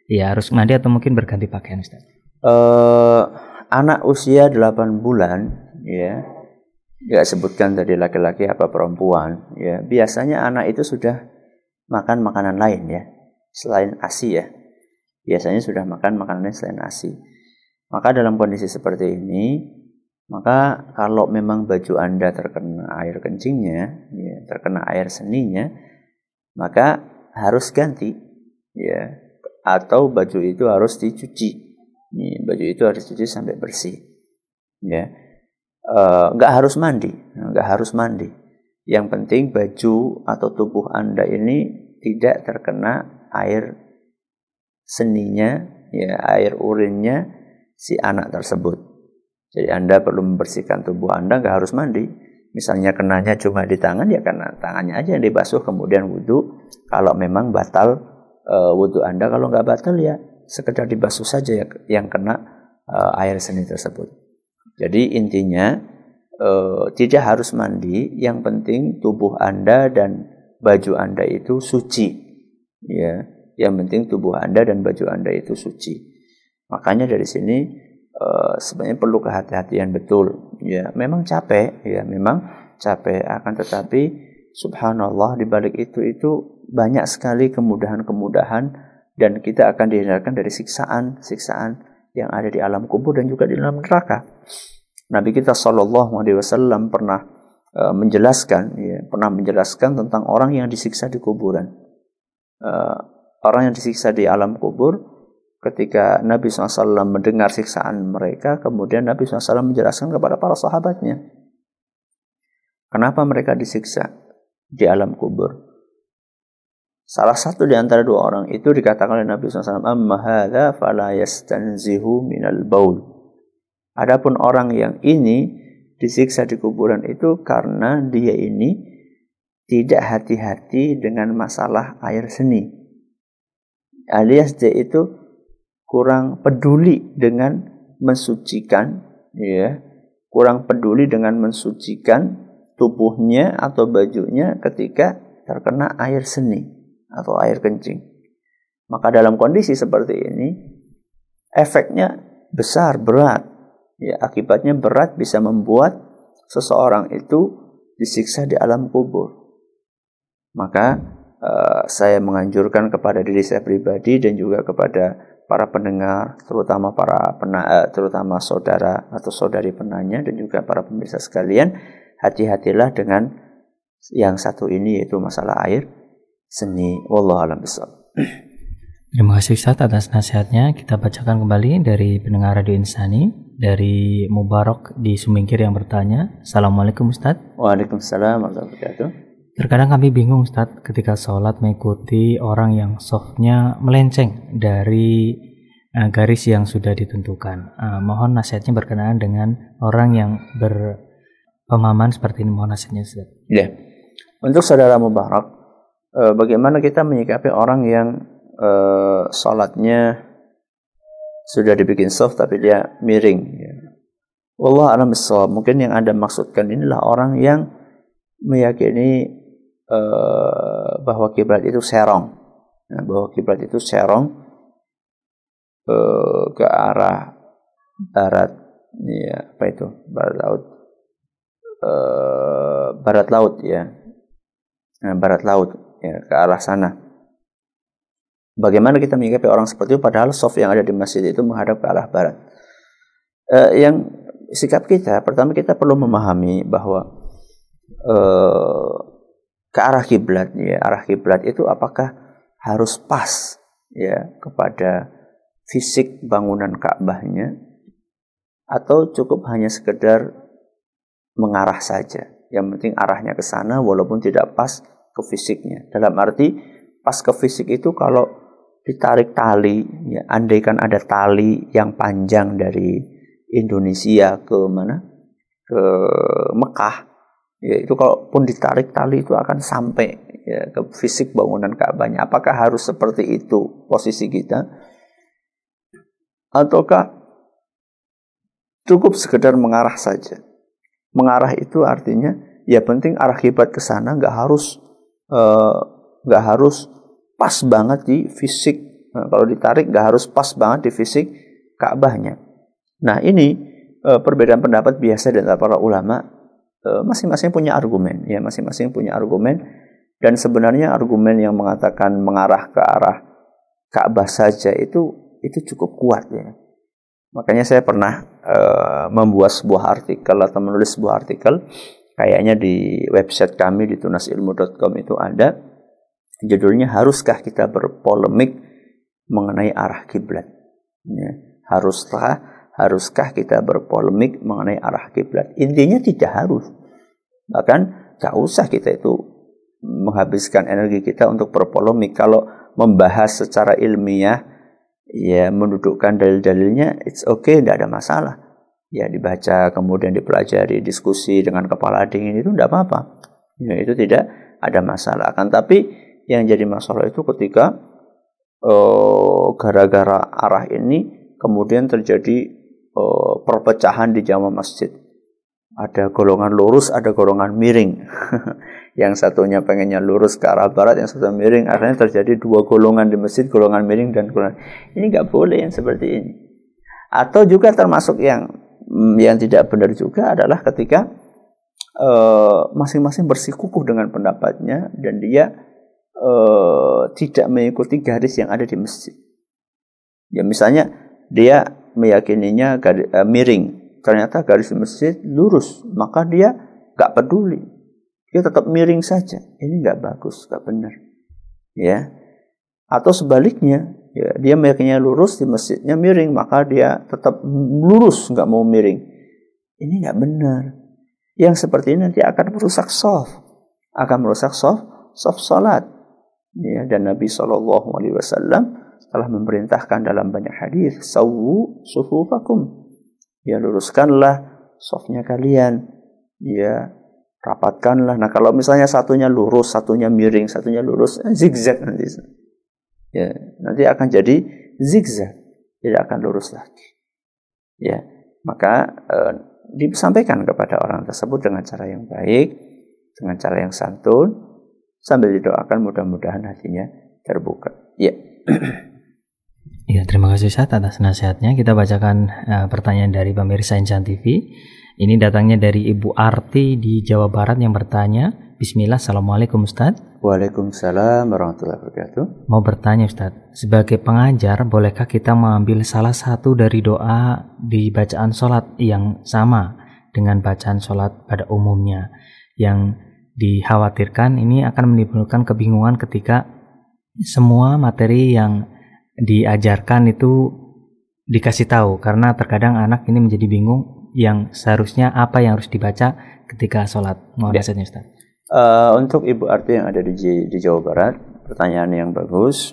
Iya harus mandi atau mungkin berganti pakaian Ustaz? Uh, anak usia 8 bulan ya nggak sebutkan tadi laki-laki apa perempuan ya biasanya anak itu sudah makan makanan lain ya selain ASI ya. Biasanya sudah makan makanan selain ASI. Maka dalam kondisi seperti ini maka kalau memang baju anda terkena air kencingnya ya, terkena air seninya maka harus ganti ya atau baju itu harus dicuci ini baju itu harus dicuci sampai bersih. Ya, eh, nggak uh, harus mandi, nggak harus mandi. Yang penting baju atau tubuh anda ini tidak terkena air seninya, ya air urinnya si anak tersebut. Jadi anda perlu membersihkan tubuh anda, nggak harus mandi. Misalnya kenanya cuma di tangan, ya karena tangannya aja yang dibasuh kemudian wudhu. Kalau memang batal uh, wudhu anda, kalau nggak batal ya sekedar dibasuh saja ya yang kena uh, air seni tersebut. Jadi intinya uh, tidak harus mandi, yang penting tubuh Anda dan baju Anda itu suci. Ya, yang penting tubuh Anda dan baju Anda itu suci. Makanya dari sini uh, sebenarnya perlu kehati-hatian betul. Ya, memang capek, ya memang capek akan tetapi subhanallah di balik itu itu banyak sekali kemudahan-kemudahan dan kita akan dihindarkan dari siksaan-siksaan yang ada di alam kubur dan juga di dalam neraka. Nabi kita Shallallahu Alaihi Wasallam pernah uh, menjelaskan, ya, pernah menjelaskan tentang orang yang disiksa di kuburan. Uh, orang yang disiksa di alam kubur ketika Nabi SAW mendengar siksaan mereka, kemudian Nabi SAW menjelaskan kepada para sahabatnya. Kenapa mereka disiksa di alam kubur? Salah satu di antara dua orang itu dikatakan oleh Nabi SAW, Amma hadha fala yastanzihu minal baul. Adapun orang yang ini disiksa di kuburan itu karena dia ini tidak hati-hati dengan masalah air seni. Alias dia itu kurang peduli dengan mensucikan ya kurang peduli dengan mensucikan tubuhnya atau bajunya ketika terkena air seni atau air kencing. Maka dalam kondisi seperti ini efeknya besar berat. Ya akibatnya berat bisa membuat seseorang itu disiksa di alam kubur. Maka uh, saya menganjurkan kepada diri saya pribadi dan juga kepada para pendengar, terutama para pena, eh, terutama saudara atau saudari penanya dan juga para pemirsa sekalian, hati-hatilah dengan yang satu ini yaitu masalah air seni. Wallahu a'lam Terima kasih Ustaz atas nasihatnya. Kita bacakan kembali dari pendengar Radio Insani dari Mubarak di Sumingkir yang bertanya. Assalamualaikum Ustaz. Waalaikumsalam warahmatullahi wabarakatuh. Terkadang kami bingung Ustaz ketika sholat mengikuti orang yang softnya melenceng dari uh, garis yang sudah ditentukan. Uh, mohon nasihatnya berkenaan dengan orang yang berpemahaman seperti ini. Mohon nasihatnya Ustaz. Ya. Untuk saudara Mubarak, uh, bagaimana kita menyikapi orang yang uh, sholatnya sudah dibikin soft tapi dia miring. Ya. Allah alam Mungkin yang Anda maksudkan inilah orang yang meyakini uh, bahwa kiblat itu serong, nah, bahwa kiblat itu serong uh, ke arah barat, ya apa itu? Barat laut, uh, barat laut ya, nah, barat laut ya ke arah sana. Bagaimana kita menyikapi orang seperti itu padahal soft yang ada di masjid itu menghadap ke arah barat. Uh, yang sikap kita pertama kita perlu memahami bahwa uh, ke arah kiblat ya arah kiblat itu apakah harus pas ya kepada fisik bangunan Ka'bahnya atau cukup hanya sekedar mengarah saja yang penting arahnya ke sana walaupun tidak pas ke fisiknya dalam arti pas ke fisik itu kalau ditarik tali ya andaikan ada tali yang panjang dari Indonesia ke mana ke Mekah ya itu kalaupun ditarik tali itu akan sampai ya, ke fisik bangunan Ka'bahnya. Apakah harus seperti itu posisi kita? Ataukah cukup sekedar mengarah saja? Mengarah itu artinya ya penting arah kiblat ke sana nggak harus nggak uh, harus pas banget di fisik. Nah, kalau ditarik nggak harus pas banget di fisik Ka'bahnya. Nah ini uh, perbedaan pendapat biasa dari para ulama Eh, masing-masing punya argumen ya masing-masing punya argumen dan sebenarnya argumen yang mengatakan mengarah ke arah Ka'bah saja itu itu cukup kuat ya makanya saya pernah uh, membuat sebuah artikel atau menulis sebuah artikel kayaknya di website kami di tunasilmu.com itu ada judulnya haruskah kita berpolemik mengenai arah kiblat ya, haruskah haruskah kita berpolemik mengenai arah kiblat? Intinya tidak harus. Bahkan tak usah kita itu menghabiskan energi kita untuk berpolemik. Kalau membahas secara ilmiah, ya mendudukkan dalil-dalilnya, it's okay, tidak ada masalah. Ya dibaca, kemudian dipelajari, diskusi dengan kepala dingin itu tidak apa-apa. Ya, itu tidak ada masalah. Akan tapi yang jadi masalah itu ketika oh, gara-gara uh, arah ini kemudian terjadi uh, perpecahan di jamaah masjid Ada golongan lurus, ada golongan miring. yang satunya pengennya lurus ke arah barat, yang satu miring. Akhirnya terjadi dua golongan di masjid, golongan miring dan golongan. Ini nggak boleh yang seperti ini. Atau juga termasuk yang yang tidak benar juga adalah ketika eh, masing-masing uh, bersikukuh dengan pendapatnya dan dia uh, tidak mengikuti garis yang ada di masjid. Ya misalnya dia meyakininya garis, uh, miring, ternyata garis masjid lurus, maka dia gak peduli. Dia tetap miring saja. Ini gak bagus, gak benar. Ya. Atau sebaliknya, ya, dia meyakininya lurus di masjidnya miring, maka dia tetap lurus, gak mau miring. Ini gak benar. Yang seperti ini nanti akan merusak soft, akan merusak soft, soft salat. Ya, dan Nabi Shallallahu Alaihi Wasallam telah memerintahkan dalam banyak hadis, sawu sufufakum ya luruskanlah softnya kalian ya rapatkanlah nah kalau misalnya satunya lurus satunya miring satunya lurus zigzag nanti ya nanti akan jadi zigzag tidak akan lurus lagi ya maka eh, disampaikan kepada orang tersebut dengan cara yang baik dengan cara yang santun sambil didoakan mudah-mudahan hatinya terbuka ya Ya, terima kasih Ustaz atas nasihatnya. Kita bacakan uh, pertanyaan dari pemirsa Insan TV. Ini datangnya dari Ibu Arti di Jawa Barat yang bertanya, Bismillah, Assalamualaikum Ustaz. Waalaikumsalam warahmatullahi wabarakatuh. Mau bertanya Ustaz, sebagai pengajar, bolehkah kita mengambil salah satu dari doa di bacaan sholat yang sama dengan bacaan sholat pada umumnya? Yang dikhawatirkan ini akan menimbulkan kebingungan ketika semua materi yang diajarkan itu dikasih tahu karena terkadang anak ini menjadi bingung yang seharusnya apa yang harus dibaca ketika sholat. Mohon ya. Ustaz. Uh, untuk Ibu Arti yang ada di, di Jawa Barat, pertanyaan yang bagus.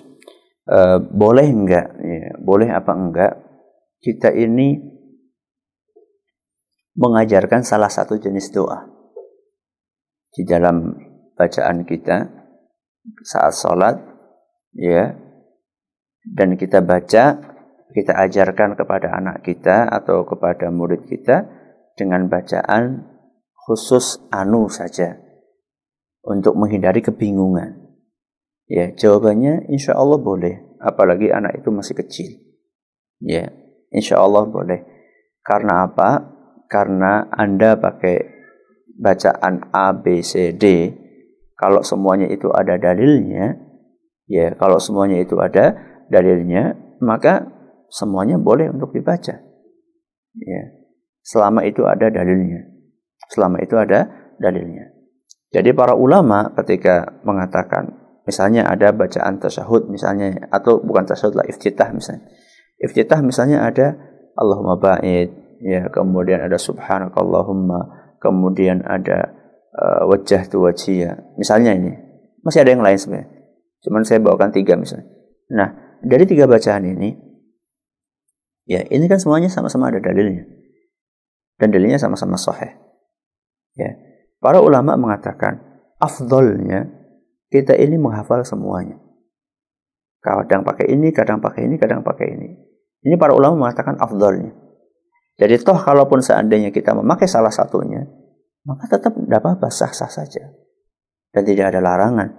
Uh, boleh enggak, ya, boleh apa enggak kita ini mengajarkan salah satu jenis doa di dalam bacaan kita saat sholat, ya. Dan kita baca, kita ajarkan kepada anak kita atau kepada murid kita dengan bacaan khusus anu saja untuk menghindari kebingungan. Ya, jawabannya insya Allah boleh, apalagi anak itu masih kecil. Ya, insya Allah boleh. Karena apa? Karena Anda pakai bacaan A, B, C, D, kalau semuanya itu ada dalilnya, ya kalau semuanya itu ada dalilnya, maka semuanya boleh untuk dibaca. Ya. Selama itu ada dalilnya. Selama itu ada dalilnya. Jadi para ulama ketika mengatakan misalnya ada bacaan tasyahud misalnya atau bukan tasyahud lah iftitah misalnya. Iftitah misalnya ada Allahumma ba'id ya kemudian ada subhanakallahumma kemudian ada uh, wajah tu wajhiya. Misalnya ini. Masih ada yang lain sebenarnya. Cuman saya bawakan tiga misalnya. Nah, dari tiga bacaan ini, ya ini kan semuanya sama-sama ada dalilnya. Dan dalilnya sama-sama sahih. Ya. Para ulama mengatakan afdolnya kita ini menghafal semuanya. Kadang pakai ini, kadang pakai ini, kadang pakai ini. Ini para ulama mengatakan afdolnya. Jadi toh kalaupun seandainya kita memakai salah satunya, maka tetap tidak apa-apa, sah-sah saja. Dan tidak ada larangan.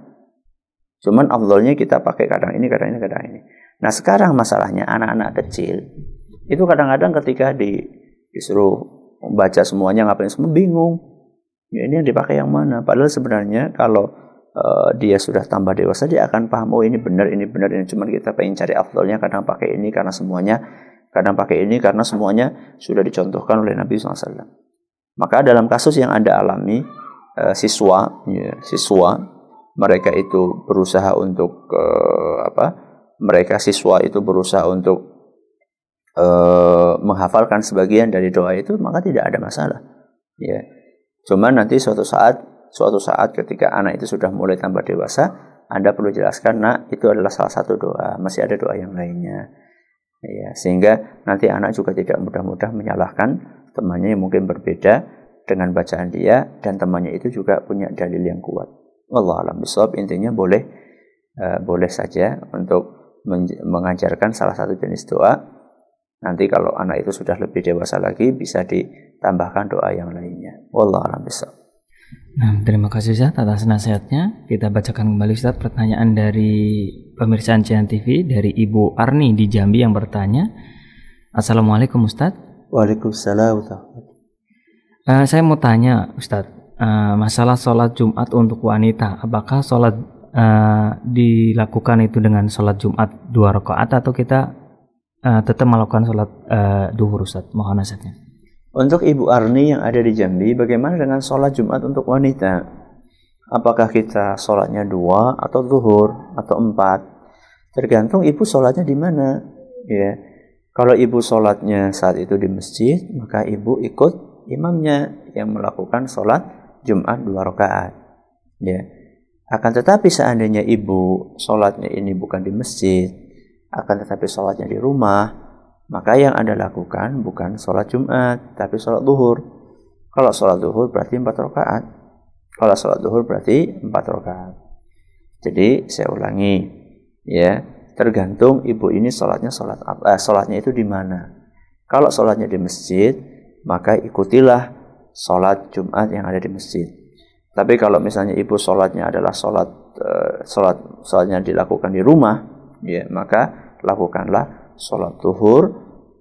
Cuman afdolnya kita pakai kadang ini, kadang ini, kadang ini. Nah sekarang masalahnya anak-anak kecil itu kadang-kadang ketika di, disuruh baca semuanya ngapain semua bingung. Ya, ini yang dipakai yang mana? Padahal sebenarnya kalau uh, dia sudah tambah dewasa dia akan paham oh ini benar ini benar ini cuma kita pengen cari afdolnya kadang pakai ini karena semuanya kadang pakai ini karena semuanya sudah dicontohkan oleh Nabi SAW. Maka dalam kasus yang anda alami uh, siswa ya, siswa mereka itu berusaha untuk uh, apa? Mereka siswa itu berusaha untuk menghafalkan sebagian dari doa itu, maka tidak ada masalah. Ya. Cuman nanti suatu saat, suatu saat ketika anak itu sudah mulai tambah dewasa, Anda perlu jelaskan, nah itu adalah salah satu doa, masih ada doa yang lainnya. Ya, sehingga nanti anak juga tidak mudah-mudah menyalahkan temannya yang mungkin berbeda dengan bacaan dia dan temannya itu juga punya dalil yang kuat. Allah alam bisawab intinya boleh uh, boleh saja untuk mengajarkan salah satu jenis doa. Nanti kalau anak itu sudah lebih dewasa lagi bisa di, ditambahkan doa yang lainnya. Wallahu a'lam Nah, terima kasih Ustaz atas nasihatnya. Kita bacakan kembali Ustaz pertanyaan dari pemirsa Ancian TV dari Ibu Arni di Jambi yang bertanya. Assalamualaikum Ustaz. Waalaikumsalam. Uh, saya mau tanya Ustaz, uh, masalah sholat Jumat untuk wanita, apakah sholat uh, dilakukan itu dengan sholat Jumat dua rakaat atau kita uh, tetap melakukan sholat uh, duhur Ustaz? Mohon nasihatnya. Untuk Ibu Arni yang ada di Jambi, bagaimana dengan sholat Jumat untuk wanita? Apakah kita sholatnya dua atau zuhur atau empat? Tergantung ibu sholatnya di mana. Ya, kalau ibu sholatnya saat itu di masjid, maka ibu ikut imamnya yang melakukan sholat Jumat dua rakaat. Ya, akan tetapi seandainya ibu sholatnya ini bukan di masjid, akan tetapi sholatnya di rumah, maka yang Anda lakukan bukan sholat Jumat, tapi sholat duhur. Kalau sholat duhur berarti empat rakaat. Kalau sholat duhur berarti empat rakaat. Jadi saya ulangi, ya tergantung ibu ini sholatnya sholat apa? Eh, sholatnya itu di mana. Kalau sholatnya di masjid, maka ikutilah sholat Jumat yang ada di masjid. Tapi kalau misalnya ibu sholatnya adalah sholat uh, sholat sholatnya dilakukan di rumah, ya maka lakukanlah sholat zuhur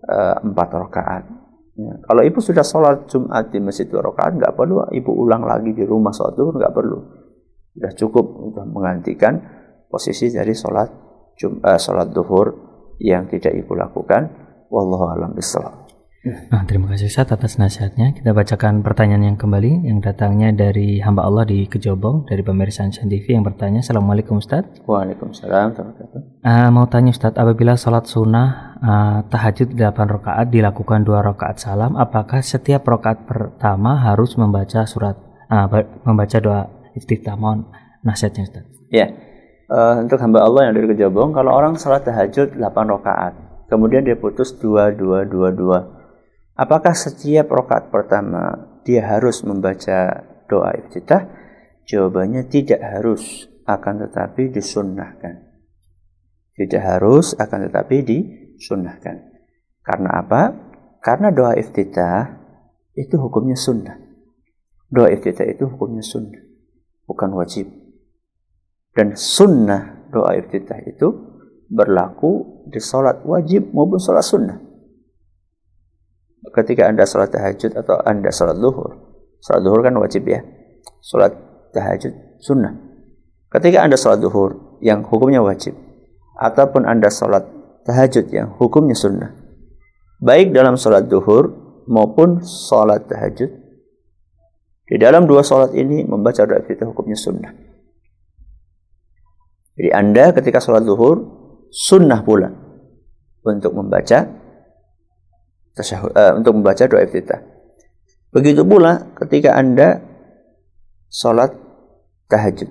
eh, empat rakaat. Ya. Kalau ibu sudah sholat Jumat di masjid dua rakaat, nggak perlu ibu ulang lagi di rumah sholat zuhur, nggak perlu. Sudah cukup untuk menggantikan posisi dari sholat Jum, uh, sholat zuhur yang tidak ibu lakukan. Wallahu a'lam bishawab. Nah, terima kasih Ustaz atas nasihatnya. Kita bacakan pertanyaan yang kembali yang datangnya dari hamba Allah di Kejobong dari pemirsa Ansan TV yang bertanya, Assalamualaikum Ustaz. Waalaikumsalam. Uh, mau tanya Ustaz, apabila sholat sunnah uh, tahajud 8 rakaat dilakukan dua rakaat salam, apakah setiap rakaat pertama harus membaca surat, uh, membaca doa iftitah? Mohon nasihatnya Ustaz. Ya, uh, untuk hamba Allah yang dari Kejobong, kalau orang sholat tahajud 8 rakaat, kemudian dia putus dua dua dua dua Apakah setiap rokaat pertama dia harus membaca doa iftitah? Jawabannya tidak harus, akan tetapi disunnahkan. Tidak harus, akan tetapi disunnahkan. Karena apa? Karena doa iftitah itu hukumnya sunnah. Doa iftitah itu hukumnya sunnah, bukan wajib. Dan sunnah doa iftitah itu berlaku di sholat wajib maupun sholat sunnah ketika Anda sholat tahajud atau Anda sholat duhur. Sholat duhur kan wajib ya. Sholat tahajud sunnah. Ketika Anda sholat duhur yang hukumnya wajib. Ataupun Anda sholat tahajud yang hukumnya sunnah. Baik dalam sholat duhur maupun sholat tahajud. Di dalam dua sholat ini membaca doa kita hukumnya sunnah. Jadi Anda ketika sholat duhur sunnah pula untuk membaca uh, untuk membaca doa iftitah. Begitu pula ketika Anda sholat tahajud.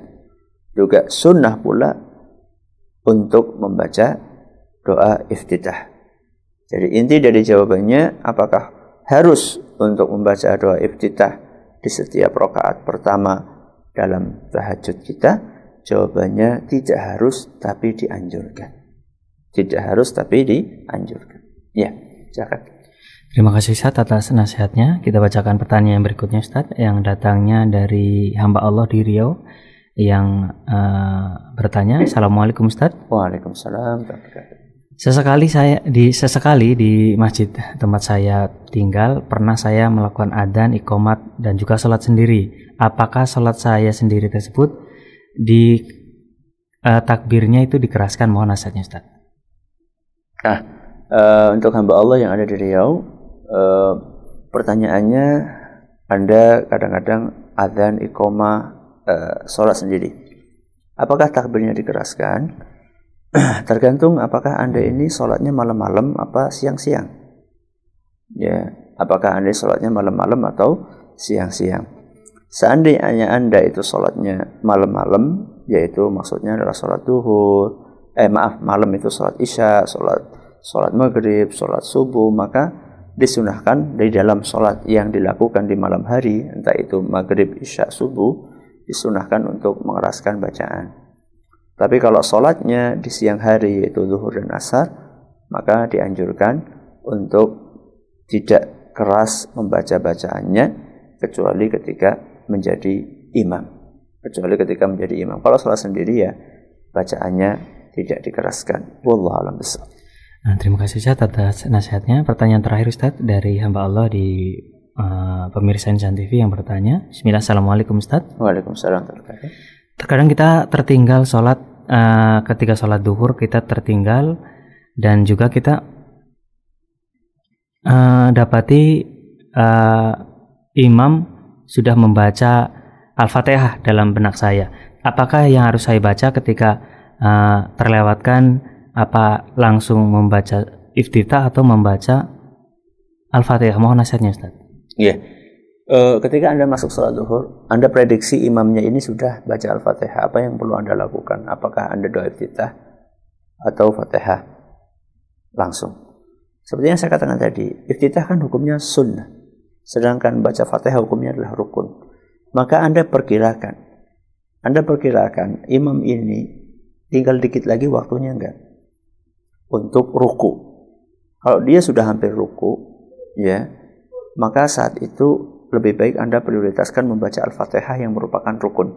Juga sunnah pula untuk membaca doa iftitah. Jadi inti dari jawabannya apakah harus untuk membaca doa iftitah di setiap rakaat pertama dalam tahajud kita? Jawabannya tidak harus tapi dianjurkan. Tidak harus tapi dianjurkan. Ya, silakan. Terima kasih Ustaz atas nasihatnya. Kita bacakan pertanyaan berikutnya Ustaz yang datangnya dari hamba Allah di Riau yang uh, bertanya, Assalamualaikum Ustaz. Waalaikumsalam. Sesekali saya di sesekali di masjid tempat saya tinggal pernah saya melakukan adan, ikomat dan juga sholat sendiri. Apakah sholat saya sendiri tersebut di uh, takbirnya itu dikeraskan? Mohon nasihatnya Ustaz. Nah, uh, untuk hamba Allah yang ada di Riau, e, pertanyaannya Anda kadang-kadang adzan ikoma e, sholat sendiri. Apakah takbirnya dikeraskan? Tergantung apakah Anda ini sholatnya malam-malam apa siang-siang. Ya, apakah Anda sholatnya malam-malam atau siang-siang. Seandainya Anda itu sholatnya malam-malam, yaitu maksudnya adalah sholat duhur, eh maaf, malam itu sholat isya, sholat sholat maghrib, sholat subuh, maka disunahkan dari dalam sholat yang dilakukan di malam hari, entah itu maghrib, isya, subuh, disunahkan untuk mengeraskan bacaan. Tapi kalau sholatnya di siang hari yaitu zuhur dan asar, maka dianjurkan untuk tidak keras membaca bacaannya kecuali ketika menjadi imam. Kecuali ketika menjadi imam. Kalau sholat sendiri ya bacaannya tidak dikeraskan. Wallahu a'lam bishawab. Nah, terima kasih Ustaz atas nasihatnya. Pertanyaan terakhir Ustaz dari hamba Allah di uh, pemirsa Insan TV yang bertanya. Bismillah, Assalamualaikum Ustaz. Waalaikumsalam. Terkadang kita tertinggal sholat uh, ketika sholat duhur kita tertinggal dan juga kita uh, dapati uh, imam sudah membaca Al-Fatihah dalam benak saya. Apakah yang harus saya baca ketika uh, terlewatkan apa langsung membaca iftitah atau membaca Al-Fatihah? Mohon nasihatnya Ustaz. Iya. Yeah. Uh, ketika Anda masuk sholat zuhur, Anda prediksi imamnya ini sudah baca Al-Fatihah. Apa yang perlu Anda lakukan? Apakah Anda doa iftitah atau Fatihah langsung? Seperti yang saya katakan tadi, iftitah kan hukumnya sunnah. Sedangkan baca Fatihah hukumnya adalah rukun. Maka Anda perkirakan. Anda perkirakan imam ini tinggal dikit lagi waktunya enggak? Untuk ruku. Kalau dia sudah hampir ruku, ya, maka saat itu lebih baik Anda prioritaskan membaca Al-Fatihah yang merupakan rukun.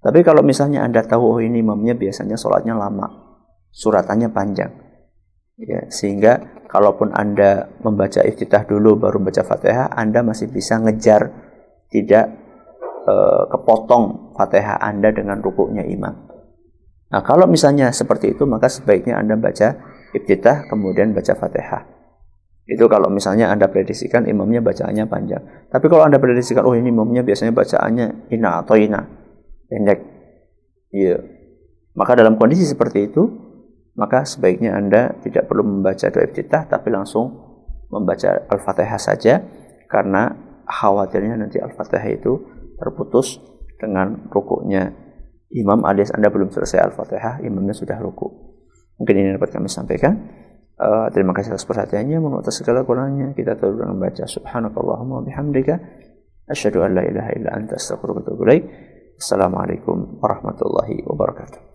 Tapi kalau misalnya Anda tahu oh ini imamnya biasanya sholatnya lama, suratannya panjang, ya, sehingga kalaupun Anda membaca iftitah dulu baru baca Fatihah, Anda masih bisa ngejar tidak eh, kepotong Fatihah Anda dengan rukuknya imam. Nah, kalau misalnya seperti itu, maka sebaiknya Anda baca ibtidah, kemudian baca fatihah. Itu kalau misalnya Anda prediksikan imamnya bacaannya panjang. Tapi kalau Anda prediksikan, oh ini imamnya biasanya bacaannya ina atau ina, pendek. Iya. Maka dalam kondisi seperti itu, maka sebaiknya Anda tidak perlu membaca doa ibtidah, tapi langsung membaca Al-Fatihah saja, karena khawatirnya nanti Al-Fatihah itu terputus dengan rukuknya imam alias Anda belum selesai Al-Fatihah, imamnya sudah ruku. Mungkin ini dapat kami sampaikan. Uh, terima kasih atas perhatiannya. Mohon atas segala kurangnya kita terus membaca subhanakallahumma bihamdika asyhadu an la ilaha illa anta astaghfiruka. Assalamualaikum warahmatullahi wabarakatuh.